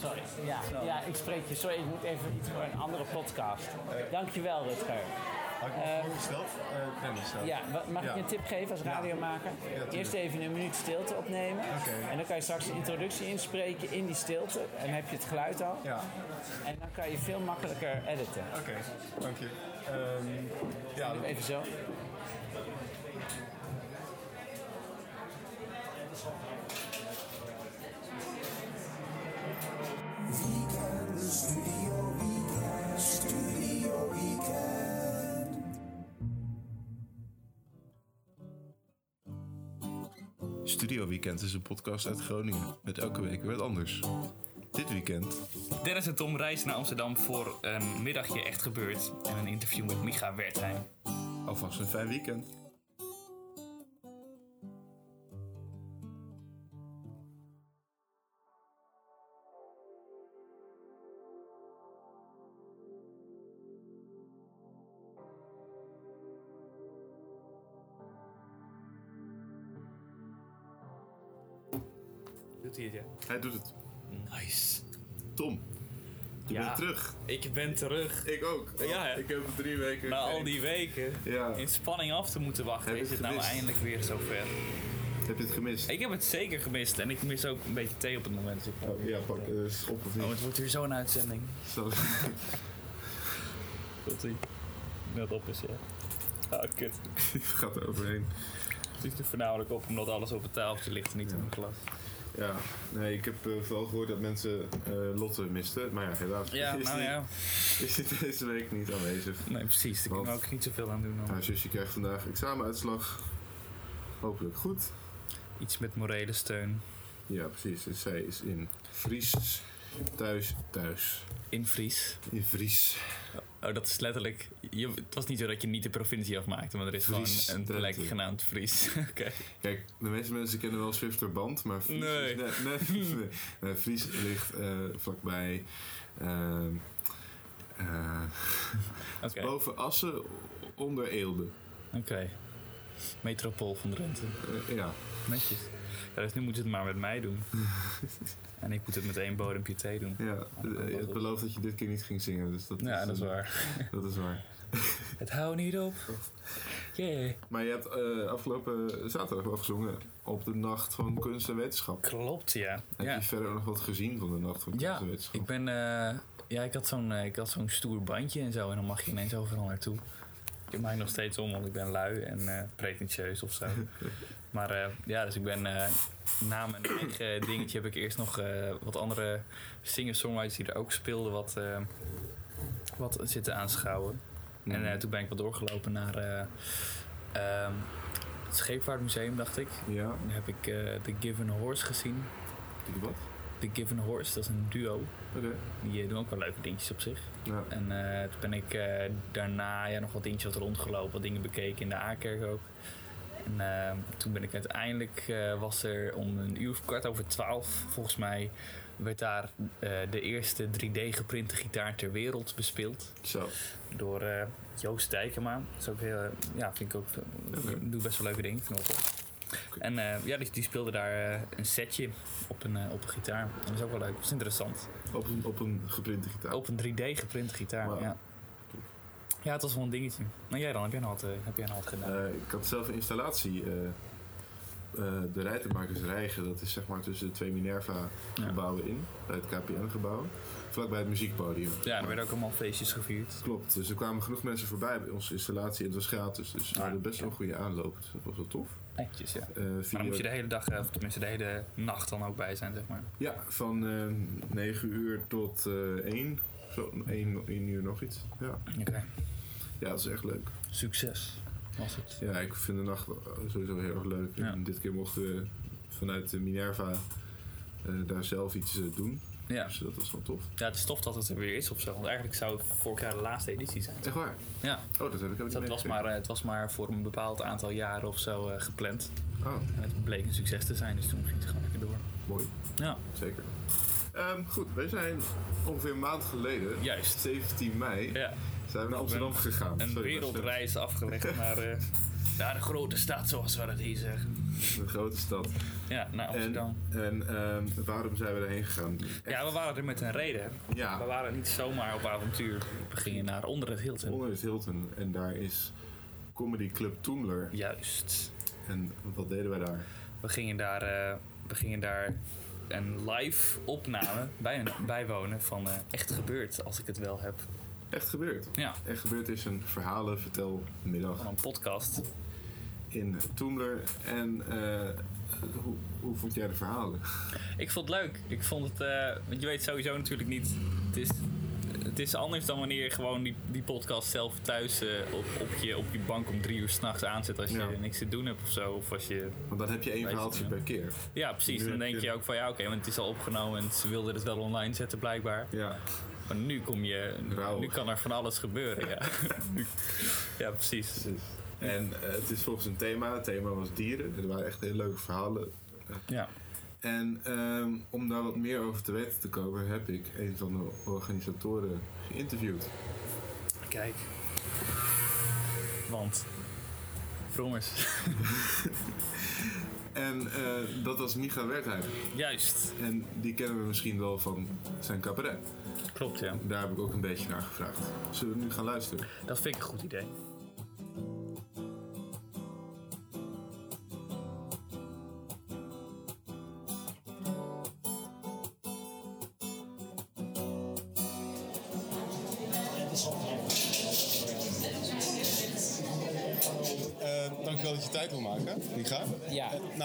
Sorry. Ja, ja, ik spreek je. Sorry, ik moet even iets voor een andere podcast. Dankjewel, Rutger. Had ik? Uh, Dennis. Ja, mag ik je een tip geven als radiomaker? Eerst even een minuut stilte opnemen. En dan kan je straks een introductie inspreken in die stilte. En dan heb je het geluid al. Ja, En dan kan je veel makkelijker editen. oké. Dank je. Ehm, ja, Even zo. Weekend is een podcast uit Groningen. Met elke week weer wat anders. Dit weekend Dennis en Tom reizen naar Amsterdam voor een middagje echt gebeurd en een interview met Micha Wertheim. alvast een fijn weekend. Hij het, doet het. Nice. Tom, je Ja. bent terug. Ik ben terug. Ik ook. Ja, ik heb drie weken. Na al die weken Ja. in spanning af te moeten wachten, Heb is het het nou eindelijk weer zover. Heb je het gemist? Ik heb het zeker gemist en ik mis ook een beetje thee op het moment. Dus ik- Oh, ja, pak uh, schop of niet. Oh, het wordt weer zo'n uitzending. Zal- Tot hij net op is, ja. Ah, kut. gaat er overheen. Het is er voornamelijk op omdat alles op het tafeltje ligt en niet in mijn glas. Ja, nee, ik heb eh, vooral gehoord dat mensen eh, Lotte misten. Maar ja, helaas Ja, is, nou die- ja. is die deze week niet aanwezig. Nee, precies. Daar kunnen we Want- ook niet zoveel aan doen. Haar zusje krijgt vandaag examenuitslag. Hopelijk goed. Iets met morele steun. Ja, precies. Dus zij is in Fries. Thuis, thuis. In Fries. In Fries. Oh, dat is letterlijk. Je, het was niet zo dat je niet de provincie afmaakte, maar er is Fries, gewoon een Drenthe. plek genaamd Fries. Oké. Kijk, de meeste mensen kennen wel Zwifterband, maar Fries, Nee. is, nee, nee, nee, nee, Fries ligt eh, vlakbij. ehm, eh, Oké. Boven Assen, onder Eelde. Oké. Metropool van Drenthe. Eh, ja, Netjes. Ja, dus nu moet je het maar met mij doen. en ik moet het met één bodempje thee doen. ja. Eh, je hebt beloofd dat je dit keer niet ging zingen, dus dat, Ja, is, dat is eh, waar. Dat is waar. Het houdt niet op. Yeah. Maar je hebt eh, afgelopen zaterdag wel gezongen op de Nacht van Kunst en Wetenschap. Klopt, ja. Heb ja. je verder nog wat gezien van de Nacht van Kunst Ja, en Wetenschap? ik ben... eh, ja, ik had zo'n eh, ik had zo'n stoer bandje en zo. En dan mag je ineens overal naartoe. Ik maak nog steeds om, want ik ben lui en eh, pretentieus of zo. maar eh, ja, dus ik ben... eh, na mijn eigen dingetje heb ik eerst nog wat andere singer-songwriters die er ook speelden wat, wat zitten aanschouwen. En Mhm. toen ben ik wat doorgelopen naar eh, ehm, het Scheepvaartmuseum, dacht ik. Ja, Dan heb ik The Given Horse gezien. ik wat? The Given Horse, dat is een duo. Die eh, doen ook wel leuke dingetjes op zich. Ja. En eh, toen ben ik eh, daarna ja, nog wat dingetjes wat rondgelopen, wat dingen bekeken in de A-kerk ook. En toen ben ik uiteindelijk, was er om een uur of kwart over twaalf, volgens mij, werd daar de eerste 3D geprinte gitaar ter wereld bespeeld. Zo. Door Joost Dijkema. Dat is ook heel, ja, vind ik ook, Oké. doe best wel leuke dingen. Vind ik wel En eh, ja, die, die speelde daar eh, een setje op een, eh, op een gitaar. En dat is ook wel leuk, dat is interessant. Op een, op een geprinte gitaar. Op een 3D geprinte gitaar, ja. Ja, het was wel een dingetje. Nou jij dan, heb jij nog wat, heb jij nog wat gedaan? Ik had zelf een installatie. eh eh de Rijtenmakers Rijgen, dat is zeg maar tussen de twee Minerva-gebouwen in. Bij het KPN-gebouw. Vlakbij het muziekpodium. ja, er werden ook allemaal feestjes gevierd. Klopt, dus er kwamen genoeg mensen voorbij bij onze installatie. En het was gratis, dus we Ah, hadden best wel een goede aanloop. Dus dat was wel tof. Netjes, ja. Eh, Maar dan moet je de hele dag, eh, of tenminste de hele nacht dan ook bij zijn, zeg maar. Ja, van eh 9 uur tot eh 1. Zo, 1, 1 uur nog iets. Ja. Oké. ja, dat is echt leuk. Succes was het. Ja, ik vind de nacht sowieso heel erg leuk. Ja. En dit keer mochten we vanuit de Minerva eh, daar zelf iets doen. Ja. Dus dat was wel tof. ja, het is tof dat het er weer is of zo. Want eigenlijk zou het vorig jaar de laatste editie zijn. Echt waar? Ja, Oh, dat heb ik ook niet dus dat was maar, eh, het was maar voor een bepaald aantal jaren of zo eh, gepland. Oh, En het bleek een succes te zijn, dus toen ging het gewoon lekker door. mooi. Ja, Zeker. Ehm, goed, wij zijn ongeveer een maand geleden, Juist. 17 mei, ja. zijn we naar Amsterdam gegaan. een Sorry, wereldreis afgelegd naar, eh, naar de grote stad, zoals we dat hier zeggen. Een grote stad. Ja, naar Amsterdam. En, en ehm, waarom zijn we daarheen gegaan? Ja, we waren er met een reden. Ja. We waren niet zomaar op avontuur. We gingen naar onder het Hilton. Onder het Hilton. En daar is Comedy Club Toemler. Juist. En wat deden wij daar? We gingen daar, eh, we gingen daar een live opname bij bijwonen van eh, Echt Gebeurd, als ik het wel heb. Echt gebeurd. Ja, Echt gebeurd is een verhalenvertelmiddag van een podcast. In Toemler. En eh, hoe, hoe vond jij de verhalen? Ik vond het leuk. Ik vond het, eh, want je weet sowieso natuurlijk niet. Het is, het is anders dan wanneer je gewoon die, die podcast zelf thuis eh, op, op, je, op je bank om drie uur s'nachts aanzet als je Ja. niks te doen hebt of zo. Of als je, Want dan heb je één verhaaltje per keer. ja, precies. Dan denk je- ook van ja, oké, want het is al opgenomen en ze wilden het wel online zetten blijkbaar. Ja. Maar nu kom je, nu kan er van alles gebeuren. Ja, ja precies. Precies. En eh, het is volgens een thema. Het thema was dieren. Er waren echt hele leuke verhalen. Ja. En ehm, om daar wat meer over te weten te komen, heb ik een van de organisatoren geïnterviewd. Kijk. Want. Vrommers. En eh, dat was Micha Wertheim. Juist. En die kennen we misschien wel van zijn cabaret. Klopt, ja. Daar heb ik ook een beetje naar gevraagd. Zullen we nu gaan luisteren? Dat vind ik een goed idee.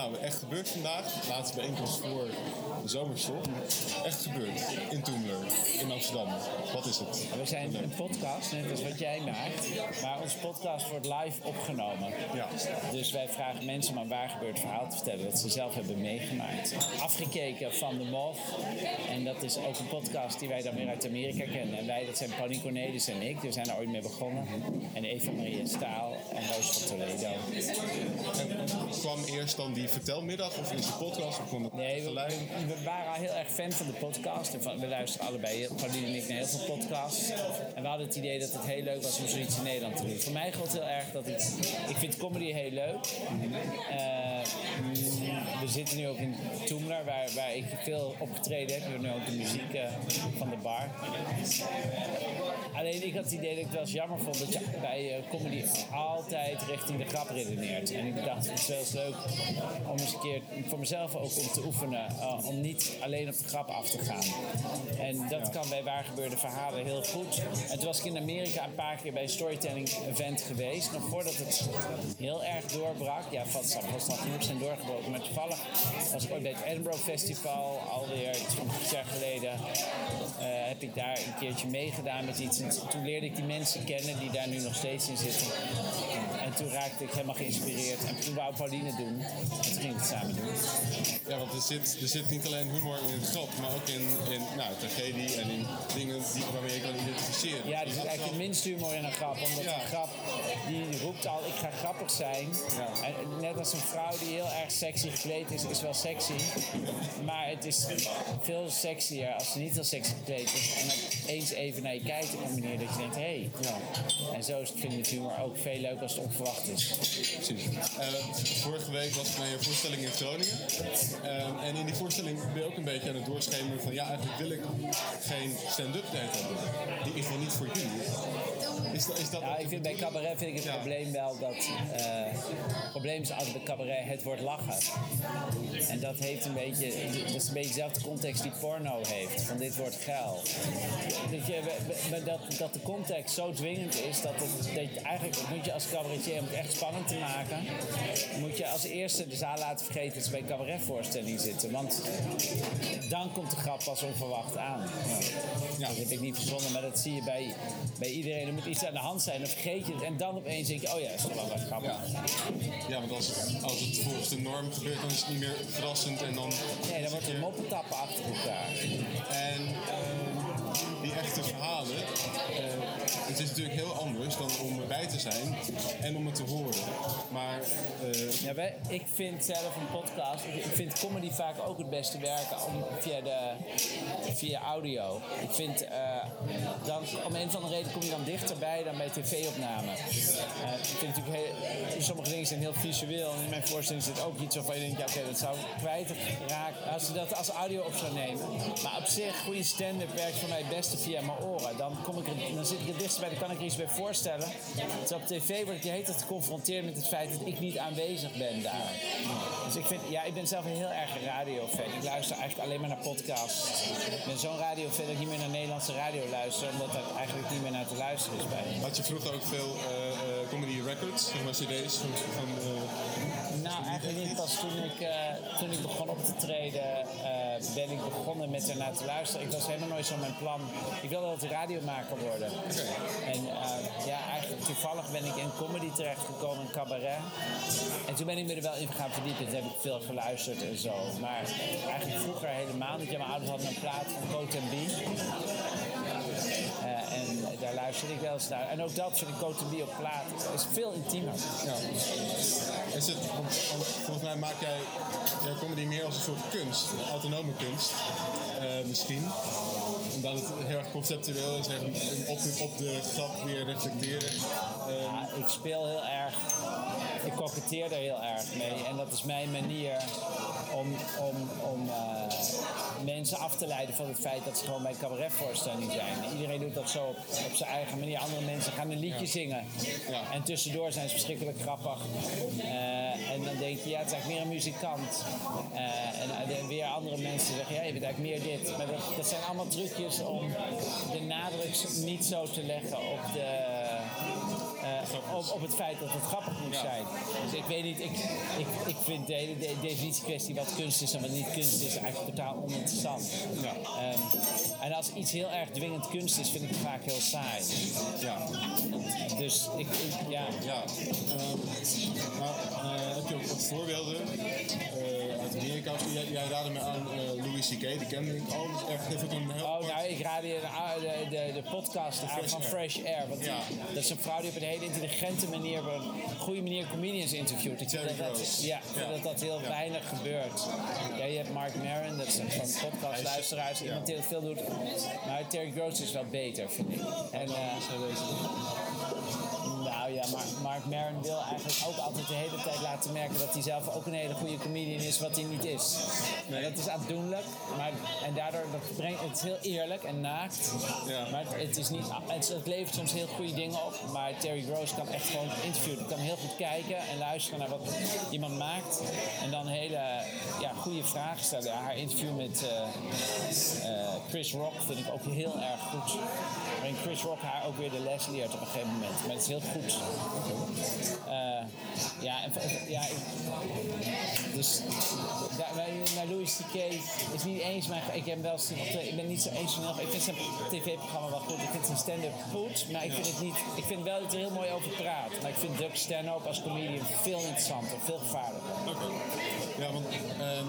Nou, echt gebeurd vandaag. Laatste bijeenkomst voor de zomerstop. Echt gebeurd. In Toemler, in Amsterdam. Wat is het? We zijn een podcast, net als wat jij maakt. Maar onze podcast wordt live opgenomen. Ja. Dus wij vragen mensen om een waar gebeurd verhaal te vertellen dat ze zelf hebben meegemaakt. Afgekeken van de Moth. En dat is ook een podcast die wij dan weer uit Amerika kennen. En wij, dat zijn Pauline Cornelis en ik. We zijn er ooit mee begonnen. En Eva Maria Staal en Roos van Toledo. En, en kwam eerst dan die vertelmiddag of is de podcast of Nee, we, tegelijk? we- we waren al heel erg fan van de podcast. En van, we luisteren allebei, Pauline en ik, naar heel veel podcasts. En we hadden het idee dat het heel leuk was om zoiets in Nederland te doen. Voor mij geldt heel erg dat ik... Ik vind comedy heel leuk. Eh, we zitten nu ook in Toemler, waar, waar ik veel opgetreden heb. We hebben nu ook de muziek eh, van de bar. Alleen ik had het idee dat ik het wel eens jammer vond dat je bij eh, comedy altijd richting de grap redeneert. En ik dacht, het is wel eens leuk om eens een keer voor mezelf ook om te oefenen. eh, om niet alleen op de grap af te gaan. En dat kan bij waar gebeurde verhalen heel goed. En toen was ik in Amerika een paar keer bij een storytelling event geweest. Nog voordat het heel erg doorbrak. Ja, vast vast nog genoeg zijn doorgebroken. Maar toevallig was ik ooit bij het Edinburgh Festival. Alweer iets van jaar geleden. eh, heb ik daar een keertje meegedaan met iets. En toen leerde ik die mensen kennen die daar nu nog steeds in zitten. En toen raakte ik helemaal geïnspireerd. En toen wou Pauline doen. En toen gingen we het samen doen. Er zit, er zit niet alleen humor in het grap, maar ook in, in nou, tragedie en in dingen die, waarmee je kan identificeren. Ja, er Is zit dat eigenlijk het minste humor in een grap. Omdat Ja. een grap, die roept al, ik ga grappig zijn. Ja. En net als een vrouw die heel erg sexy gekleed is, is wel sexy. Maar het is veel sexier als ze niet heel sexy gekleed is. En opeens even naar je kijkt op een manier dat je denkt, hé. Hey. En zo is het, vind ik het humor ook veel leuker als het onverwacht is. Precies. Eh, vorige week was ik naar je voorstelling in Groningen. Eh, en in die voorstelling ben je ook een beetje aan het doorschemeren van... ja, eigenlijk wil ik geen stand-up date hebben. Die is wel niet voor jullie. Is dat, is dat Nou, ik vind bij cabaret vind ik het Ja. probleem wel dat. eh, het probleem is altijd bij cabaret het woord lachen. En dat heeft een beetje. Dat is een beetje dezelfde context die porno heeft. Van dit wordt geil. Dat, je, dat, dat de context zo dwingend is dat, het, dat je eigenlijk moet je als cabaretier om het echt spannend te maken. Moet je als eerste de zaal laten vergeten dat ze bij een zitten. Want dan komt de grap pas onverwacht aan. Ja. Dat heb ik niet verzonnen, maar dat zie je bij, bij iedereen. Er moet iets aan de hand zijn, dan vergeet je het. En dan opeens denk je, oh ja, is toch wel wat grappig. Ja, ja want als, als het volgens de norm gebeurt, dan is het niet meer verrassend. En dan Nee, dan wordt er moppen tappen achter elkaar. En ehm, die echte verhalen. eh, het is natuurlijk heel anders dan om erbij te zijn en om het te horen. Maar eh, Ja, ik vind zelf een podcast, ik, vind comedy vaak ook het beste werken om, via, de, via audio. Ik vind, eh, dan, om een of andere reden kom je dan dichterbij dan bij tv-opname. Eh, ik vind natuurlijk heel, sommige dingen zijn heel visueel en in mijn voorstelling zit ook iets waarvan je denkt, ja oké, dat zou kwijtraken als je dat als audio op zou nemen. Maar op zich, goede stand-up werkt voor mij het beste via mijn oren. Dan, kom ik er, dan zit ik er dichtstbij, dan kan ik er iets bij voorstellen. Op tv word ik de hele geconfronteerd met het feit dat ik niet aanwezig ben daar. Dus ik vind, ja, ik ben zelf een heel erg radiofan. Ik luister eigenlijk alleen maar naar podcasts. Ik ben zo'n radiofan dat ik niet meer naar Nederlandse radio luister, omdat er eigenlijk niet meer naar te luisteren is bij had je vroeger ook veel eh, eh, comedy records, zeg cd's van... van eh, Nou, eigenlijk niet. Pas toen ik, eh, toen ik begon op te treden, eh, ben ik begonnen met ernaar te luisteren. Ik was helemaal nooit zo mijn plan. Ik wilde altijd radiomaker worden. En eh, ja, eigenlijk toevallig ben ik in comedy terechtgekomen, in cabaret. En toen ben ik me er wel in gaan verdiepen. Toen heb ik veel geluisterd en zo. Maar eigenlijk vroeger helemaal niet. Ja, mijn ouders hadden een plaat van Coat B. En daar luisterde ik wel eens naar. En ook dat vind ik B op plaat is veel intiemer. Ja. Is het, volgens mij maak jij jouw comedy meer als een soort kunst, een autonome kunst, eh, misschien. Omdat het heel erg conceptueel is, echt op, op de grap weer reflecteren. Eh, Ja, ik speel heel erg. Ik koketteer er heel erg mee. En dat is mijn manier mensen af te leiden van het feit dat ze gewoon bij cabaretvoorstelling zijn. Iedereen doet dat zo op, op zijn eigen manier. Andere mensen gaan een liedje zingen. Ja. En tussendoor zijn ze verschrikkelijk grappig. Eh, en dan denk je, ja, het is eigenlijk meer een muzikant. Eh, en, en weer andere mensen zeggen, ja, je bent eigenlijk meer dit. Maar dat, dat zijn allemaal trucjes om de nadruk niet zo te leggen op de... Eh, op, op het feit dat het grappig moet zijn. Dus ik weet niet, ik, ik, ik vind de hele de, definitiekwestie wat kunst is en wat niet kunst is eigenlijk totaal oninteressant. Ehm, en als iets heel erg dwingend kunst is, vind ik het vaak heel saai. ja. Dus ik, ik- ja. Ja, ehm, nou, eh, heb je ook wat voorbeelden eh? Jij, jij raadde me aan eh, Louis C.K., die kende ik al. Dus echt even een heel Oh, nou, ik raad je de, de, de, de podcast aan Fresh van Air. Fresh Air. Want die- Ja. dat is een vrouw die op een hele intelligente manier, op een goede manier comedians interviewt. Ik vind dat, dat, ja, dat dat heel weinig gebeurt. Ja, je hebt Mark Maron, dat is een van podcastluisteraars, iemand die dat veel doet. Maar Terry Gross is wel beter, vind ik. En, nou ja, maar Mark Maron wil eigenlijk ook altijd de hele tijd laten merken dat hij zelf ook een hele goede comedian is, wat hij niet is. En dat is aandoenlijk, maar, en daardoor dat brengt het is heel eerlijk en naakt. Ja. Maar het, het is niet, het, het levert soms heel goede dingen op, maar Terry Gross kan echt gewoon interviewen. Kan heel goed kijken en luisteren naar wat iemand maakt en dan hele ja, goede vragen stellen. Ja, haar interview met eh, eh, Chris Rock vind ik ook heel erg goed. Waarin Chris Rock haar ook weer de les leert op een gegeven moment. Maar het is heel goed. Eh, ja, ja, dus naar Louis C.K. is niet eens mijn. Ik heb wel. Ik ben niet zo eens van Ik vind zijn tv-programma wel goed. Ik vind zijn stand-up goed. Maar ik vind het niet. Ik vind wel dat hij er heel mooi over praat. Maar ik vind Doug Stanhope als comedian veel interessanter, veel gevaarlijker. Ja, want ehm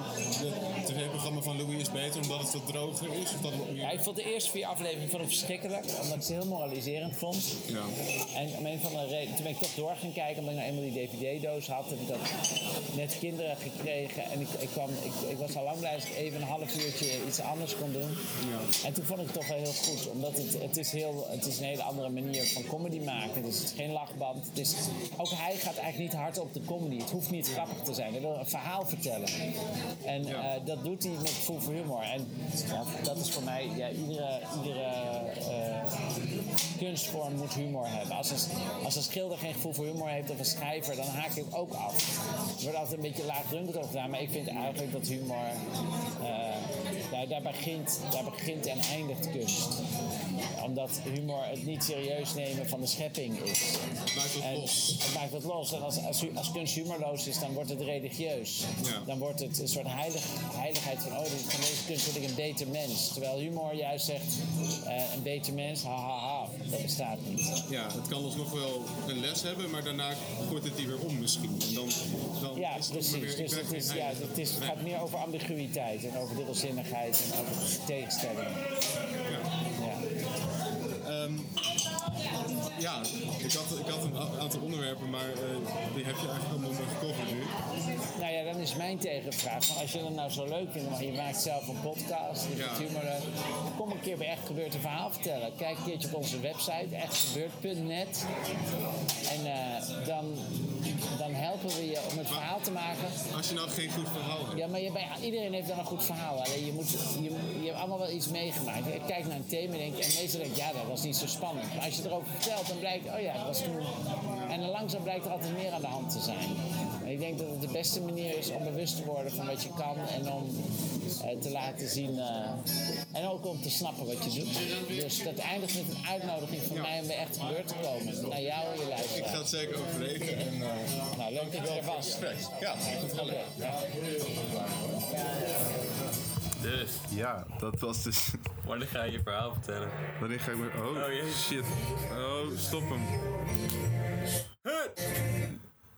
het tv-programma van Louis is beter omdat het wat droger is? Of dat Ja, ik vond de eerste vier afleveringen ik verschrikkelijk, omdat ik ze heel moraliserend vond. Ja. En om een van de redenen, toen ben ik toch door gaan kijken, omdat ik nou eenmaal die DVD-doos had. Heb ik dat net kinderen gekregen. En ik, ik, kwam, ik, ik was al lang blij dat ik even een half uurtje iets anders kon doen. Ja. En toen vond ik het toch wel heel goed, omdat het, het, is heel, het is een hele andere manier van comedy maken. Dus het is geen lachband. Het is, ook hij gaat eigenlijk niet hard op de comedy. Het hoeft niet grappig te zijn. Hij wil een verhaal vertellen. En eh, dat doet hij met full voor humor. En ja, dat is voor mij, ja, iedere, iedere eh, kunstvorm moet humor hebben. Als een, als een schilder geen gevoel voor humor heeft of een schrijver, dan haak ik ook af. Er wordt altijd een beetje over gedaan, maar ik vind eigenlijk dat humor, eh, daar, daar, begint, daar begint en eindigt kunst. Omdat humor het niet serieus nemen van de schepping is. Maakt het En los. het maakt het los. En als, als, als kunst humorloos is, dan wordt het religieus. Ja. Dan wordt het een soort heilig, heiligheid van, oh, van deze kunst word ik een beter mens. Terwijl humor juist zegt, eh, een beter mens, ha ha ha, dat bestaat niet. Ja, het kan alsnog wel een les hebben, maar daarna gooit het die weer om misschien. En dan, dan Ja, het precies. weer- ik Dus het, is, ja, het, is, het gaat meer over ambiguïteit en over dubbelzinnigheid en over tegenstellingen. Ja. Ja, ik had, ik had een aantal onderwerpen, maar eh, die heb je eigenlijk allemaal gecoverd nu. Nou ja, dan is mijn tegenvraag. Van als je het nou zo leuk vindt, maar je maakt zelf een podcast, je Ja. humor leuk, kom een keer bij Echt Gebeurd een verhaal vertellen. Kijk een keertje op onze website, echtgebeurd.net. En eh, dan, dan helpen we je om het verhaal te maken. Als je nou geen goed verhaal hebt. Ja, maar je, bij- iedereen heeft dan een goed verhaal. Alleen je, moet, je, je hebt allemaal wel iets meegemaakt. Je kijkt naar een thema en, denkt, en meestal denk je, ja, dat was niet zo spannend. Maar als je erover vertelt, blijkt, oh ja, dat was toen. En dan langzaam blijkt er altijd meer aan de hand te zijn. En ik denk dat het de beste manier is om bewust te worden van wat je kan en om eh, te laten zien. eh, en ook om te snappen wat je doet. Dus dat eindigt met een uitnodiging van mij om bij echt gebeurd te komen. Naar jou en je Ik ga het zeker overwegen. En, eh, Nou, leuk dat je er was. Ja, dat gaat leuk. Dus, Ja, dat was dus... wanneer ga je je verhaal vertellen? Wanneer ga ik me... Oh, Oh, shit. Oh, stop hem.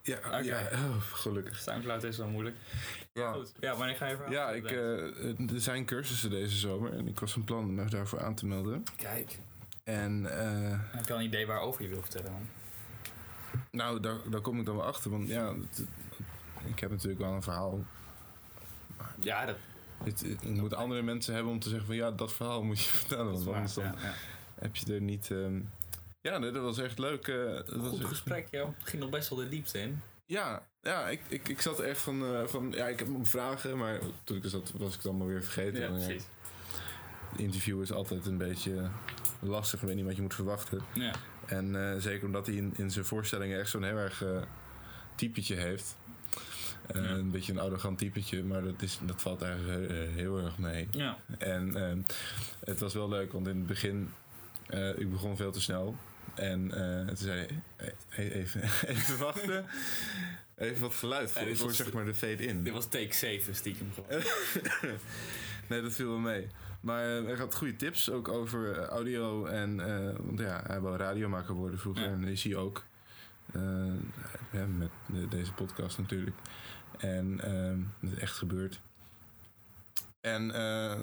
Ja, ja oh, gelukkig. Soundcloud is wel moeilijk. Ja. Goed. Ja, wanneer ga je verhaal Ja, ik, eh, er zijn cursussen deze zomer en ik was van plan me daarvoor aan te melden. Kijk. En eh, Heb je al een idee waarover je wil vertellen, man? nou, daar, daar kom ik dan wel achter. Want ja, ik heb natuurlijk wel een verhaal. Ja, dat Het, het, het moet andere mensen hebben om te zeggen van ja, dat verhaal moet je vertellen. Want waar. anders dan Ja, ja. heb je er niet... ehm, ja, nee, dat was echt leuk. eh, dat was Goed echt- gesprek, joh. Het ging nog best wel de diepte in. Ja, ja ik, ik, ik zat er echt van, eh, van... Ja, ik heb mijn vragen, maar toen ik er zat was ik het allemaal weer vergeten. Ja, ja, precies. Interview is altijd een beetje lastig. Ik weet niet wat je moet verwachten. Ja. En eh, zeker omdat hij in, in zijn voorstellingen echt zo'n heel erg typetje heeft. Eh, Ja. Een beetje een arrogant typetje, maar dat, is, dat valt eigenlijk heel, heel erg mee. Ja. En ehm, het was wel leuk, want in het begin, eh, ik begon veel te snel. En eh, toen zei hij, "Hey, even, even wachten. Even wat geluid voor, Ja, dit voor was- zeg maar de fade-in. Dit was take 7 stiekem gewoon. Nee, dat viel wel mee. Maar eh, hij had goede tips, ook over eh, audio. En, eh, want ja, hij wou radiomaker worden vroeger. En is hij ook. Eh, ja, met de- deze podcast natuurlijk. En ehm, het is echt gebeurd. En eh,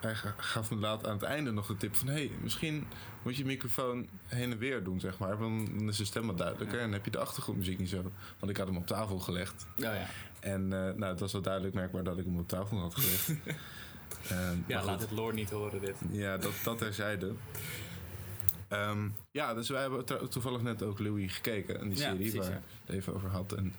hij ga- gaf me laat aan het einde nog de tip van... hey, misschien moet je microfoon heen en weer doen, zeg maar. Want dan is de stem wat duidelijker. Ja. En heb je de achtergrondmuziek niet zo. Want ik had hem op tafel gelegd. Oh ja. En eh, nou, het was wel duidelijk merkbaar dat ik hem op tafel had gelegd. Ehm, Ja, laat het Lord niet horen dit. Ja, dat, dat terzijde. Ehm, ja, dus wij hebben toevallig net ook Louis gekeken. En die Ja, serie precies, waar ja. het even over had. En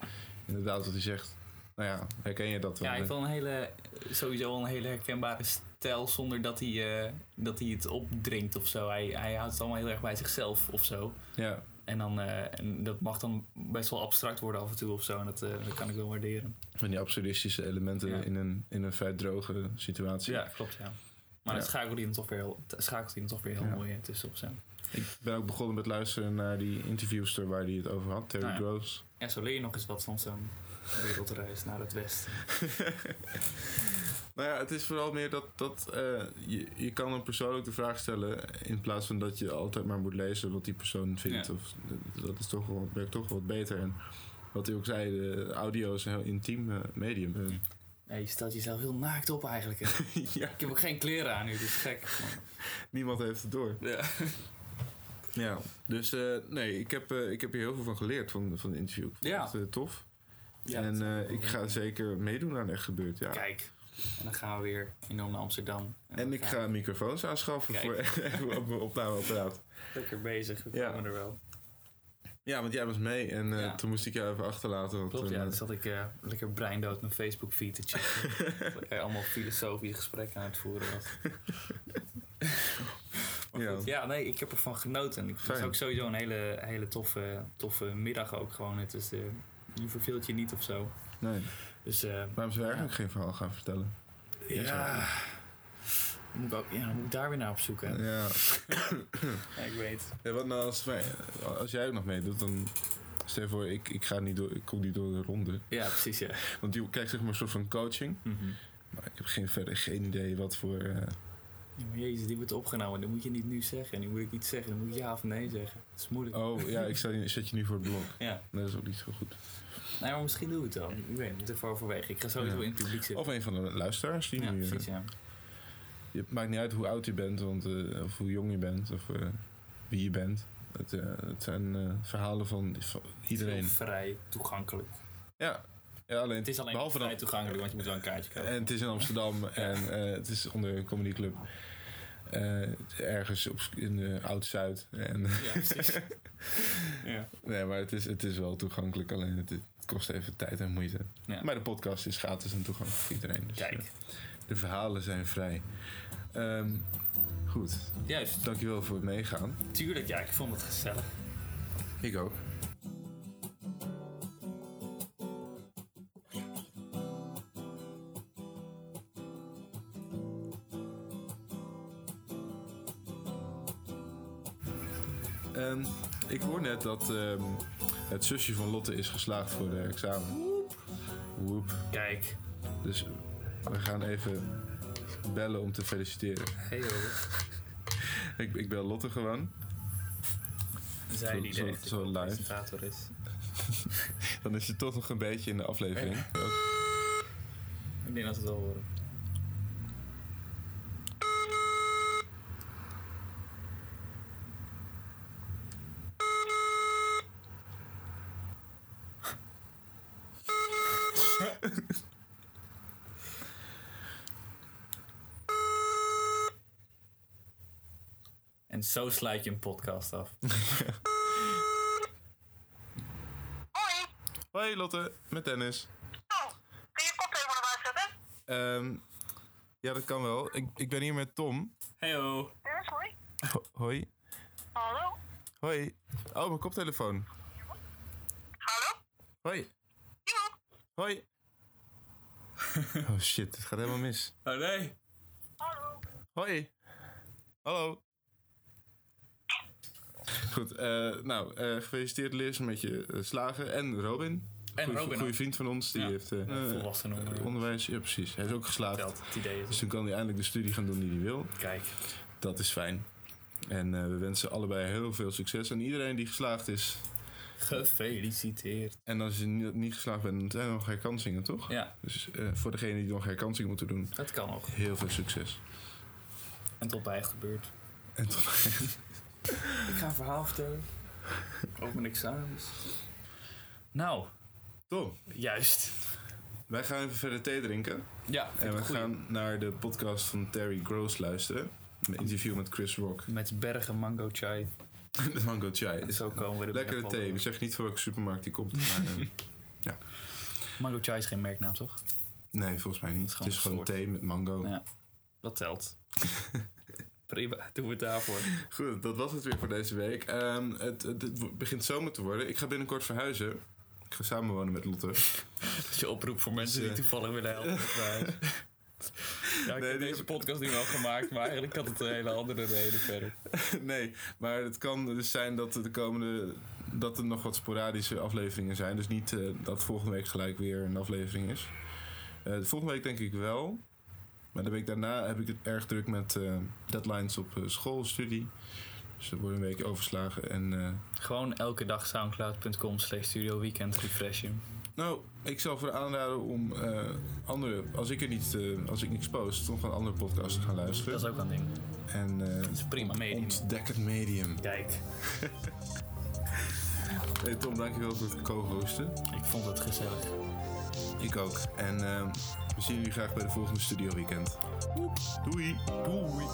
inderdaad wat hij zegt. Nou ja, herken je dat wel? Ja, heeft wel een hele, sowieso een hele herkenbare stijl zonder dat hij, eh, dat hij het opdringt of zo. Hij, hij houdt het allemaal heel erg bij zichzelf of zo. Ja, En, dan, eh, en dat mag dan best wel abstract worden af en toe of zo. En dat, eh, dat kan ik wel waarderen. van die absurdistische elementen Ja. in, een, in een vrij droge situatie. Ja, klopt ja. Maar Ja. dan schakelt hij hem toch weer heel, schakelt hij hem toch weer heel Ja. mooi tussen op zo. Ik ben ook begonnen met luisteren naar die interviewster waar hij het over had, Terry ja. Gross. Ja, zo leer je nog eens wat van zo'n wereldreis naar het westen. Nou ja, het is vooral meer dat, dat eh, je, je kan een persoon ook de vraag stellen in plaats van dat je altijd maar moet lezen wat die persoon vindt. Ja. Of, dat is toch wel, werkt toch wel wat beter. En wat hij ook zei, de audio is een heel intiem eh, medium. Ja, je stelt jezelf heel naakt op eigenlijk. ja, Ik heb ook geen kleren aan nu, dus gek. niemand heeft het door. Ja. Ja, dus eh, nee, ik heb, eh, ik heb hier heel veel van geleerd van, van het interview. Ja. eh, tof. Ja, en dat- eh, ik ga zeker meedoen aan Echt Gebeurd, ja. Kijk. En dan gaan we weer enorm naar Amsterdam. En ik ga microfoons aanschaffen Kijk. voor op mijn opnameapparaat. Lekker bezig, we Ja. komen er wel. Ja, want jij was mee en Ja. toen moest ik jou even achterlaten. Want, Klopt, toen, ja. Dan zat ik lekker breindood mijn Facebook feed te checken. dat allemaal filosofische gesprekken aan het voeren was. Maar Ja. goed, ja, nee, ik heb ervan genoten. Ik- Het was Fijn. ook sowieso een hele, hele toffe, toffe middag ook gewoon. Het is, eh, je verveelt je niet of zo. nee. Dus eh, Waarom zou je eigenlijk geen verhaal gaan vertellen? ja, moet ik ook, ja, dan moet ik daar weer naar op zoeken. Ja. Ja, ik weet. ja wat nou als, wij, als jij ook nog meedoet, dan stel je voor, ik, ik, ga niet door, ik kom niet door de ronde. Ja, precies, ja. Want je krijgt zeg maar een soort van coaching. Mhm. Maar ik heb geen, verder geen idee wat voor... eh, jezus, die wordt opgenomen. Dat moet je niet nu zeggen. En nu moet ik iets zeggen. Dan moet ik ja of nee zeggen. Dat is moeilijk. Oh, ja, ik zet je, je nu voor het blok. Ja. Dat is ook niet zo goed. Nee, maar misschien doe ik het wel. Ik weet het, moet even overwegen. Ik ga sowieso Ja. in het publiek zitten. Of een van de luisteraars die ja, nu... eh, precies, ja. je, het maakt niet uit hoe oud je bent, want, eh, of hoe jong je bent, of eh, wie je bent. Het, het zijn verhalen van, van iedereen. Vrij toegankelijk. Ja. ja, alleen Het is alleen behalve vrij dan, toegankelijk, want je moet wel een kaartje kopen. En het is in Amsterdam en het is onder een comedyclub. Eh, ergens op, in eh, Oud-Zuid. En, Ja, precies. ja. nee, maar het is, het is wel toegankelijk. Alleen het, het kost even tijd en moeite. Ja. Maar de podcast is gratis en toegankelijk voor iedereen. Dus, Kijk, eh, de verhalen zijn vrij. Ehm, goed, juist. dankjewel voor het meegaan. Tuurlijk, ja, ik vond het gezellig. Ik ook. Ehm, ik hoor net dat ehm, het zusje van Lotte is geslaagd voor de examen. Woep. Kijk. Dus we gaan even bellen om te feliciteren. Hey. Ik, ik bel Lotte gewoon. Zij die zo- de zo live. presentator is. Dan is je toch nog een beetje in de aflevering. Ik denk dat we het wel horen. En zo sluit je een podcast af. Hoi. Hoi Lotte, met Dennis. Oh, kun je koptelefoon erbij zetten? Ehm, ja, dat kan wel. Ik, ik ben hier met Tom. Heyo. Dennis, hoi. Ho- hoi. Hallo. Hoi. Oh, mijn koptelefoon. Hallo. Hoi. Hoi. Oh shit, het gaat helemaal mis. Oh nee. Hallo. Hoi. Hallo. Goed, eh, nou, eh, gefeliciteerd Liz met je eh, slagen. En Robin. En Goeie- Robin Goede vriend van ons. Die Ja. heeft volwassen noemen. onderwijs. Ja, precies. Hij is ook geslaagd. Telt het idee Dus toen kan hij eindelijk de studie gaan doen die hij wil. Kijk. Dat is fijn. En we wensen allebei heel veel succes. En iedereen die geslaagd is. Gefeliciteerd. En als je niet, niet geslaagd bent, dan zijn er nog herkansingen, toch? Ja, Dus eh, voor degenen die nog herkansing moeten doen, dat kan nog. heel veel succes. En tot bij het gebeurt. En tot Ik ga een verhaal vertellen. Over mijn examens. Nou, Tom, juist. wij gaan even verder thee drinken. Ja, En we gaan naar de podcast van Terry Gross luisteren. Een interview met Chris Rock. Met bergen mango chai. De mango chai. En zo komen we er Lekkere thee. Ik zeg niet voor welke supermarkt die komt. Maar, eh, Mango chai is geen merknaam, toch? nee, volgens mij niet. gewoon Het is gewoon thee met mango. Ja. Dat telt. Prima, doen we het daarvoor. Goed, dat was het weer voor deze week. Ehm, het, het, het begint zomer te worden. Ik ga binnenkort verhuizen. Ik ga samenwonen met Lotte. Dat is je oproep voor mensen Dus, die eh, toevallig willen helpen met mij. Ja, ik Nee, heb die deze heb- podcast nu wel gemaakt, maar eigenlijk had het een hele andere reden verder. nee, maar het kan dus zijn dat er de komende... dat er nog wat sporadische afleveringen zijn. Dus niet eh, dat volgende week gelijk weer een aflevering is. Eh, de volgende week denk ik wel. Maar de week daarna heb ik het erg druk met eh, deadlines op eh, schoolstudie. Dus er wordt een week overslagen. En eh, Gewoon elke dag soundcloud.com slash studio weekend refreshen. Nou, ik zal voor aanraden om eh, andere... Als ik er niet... eh, als ik niks post, om gewoon andere podcasts te gaan luisteren. Dat is ook een ding. En eh is prima medium. ontdek het medium. Kijk, Hey Tom, dankjewel voor het co-hosten. ik vond het gezellig. Ik ook. En we zien jullie graag bij de volgende Studio Weekend. Doei. Doei.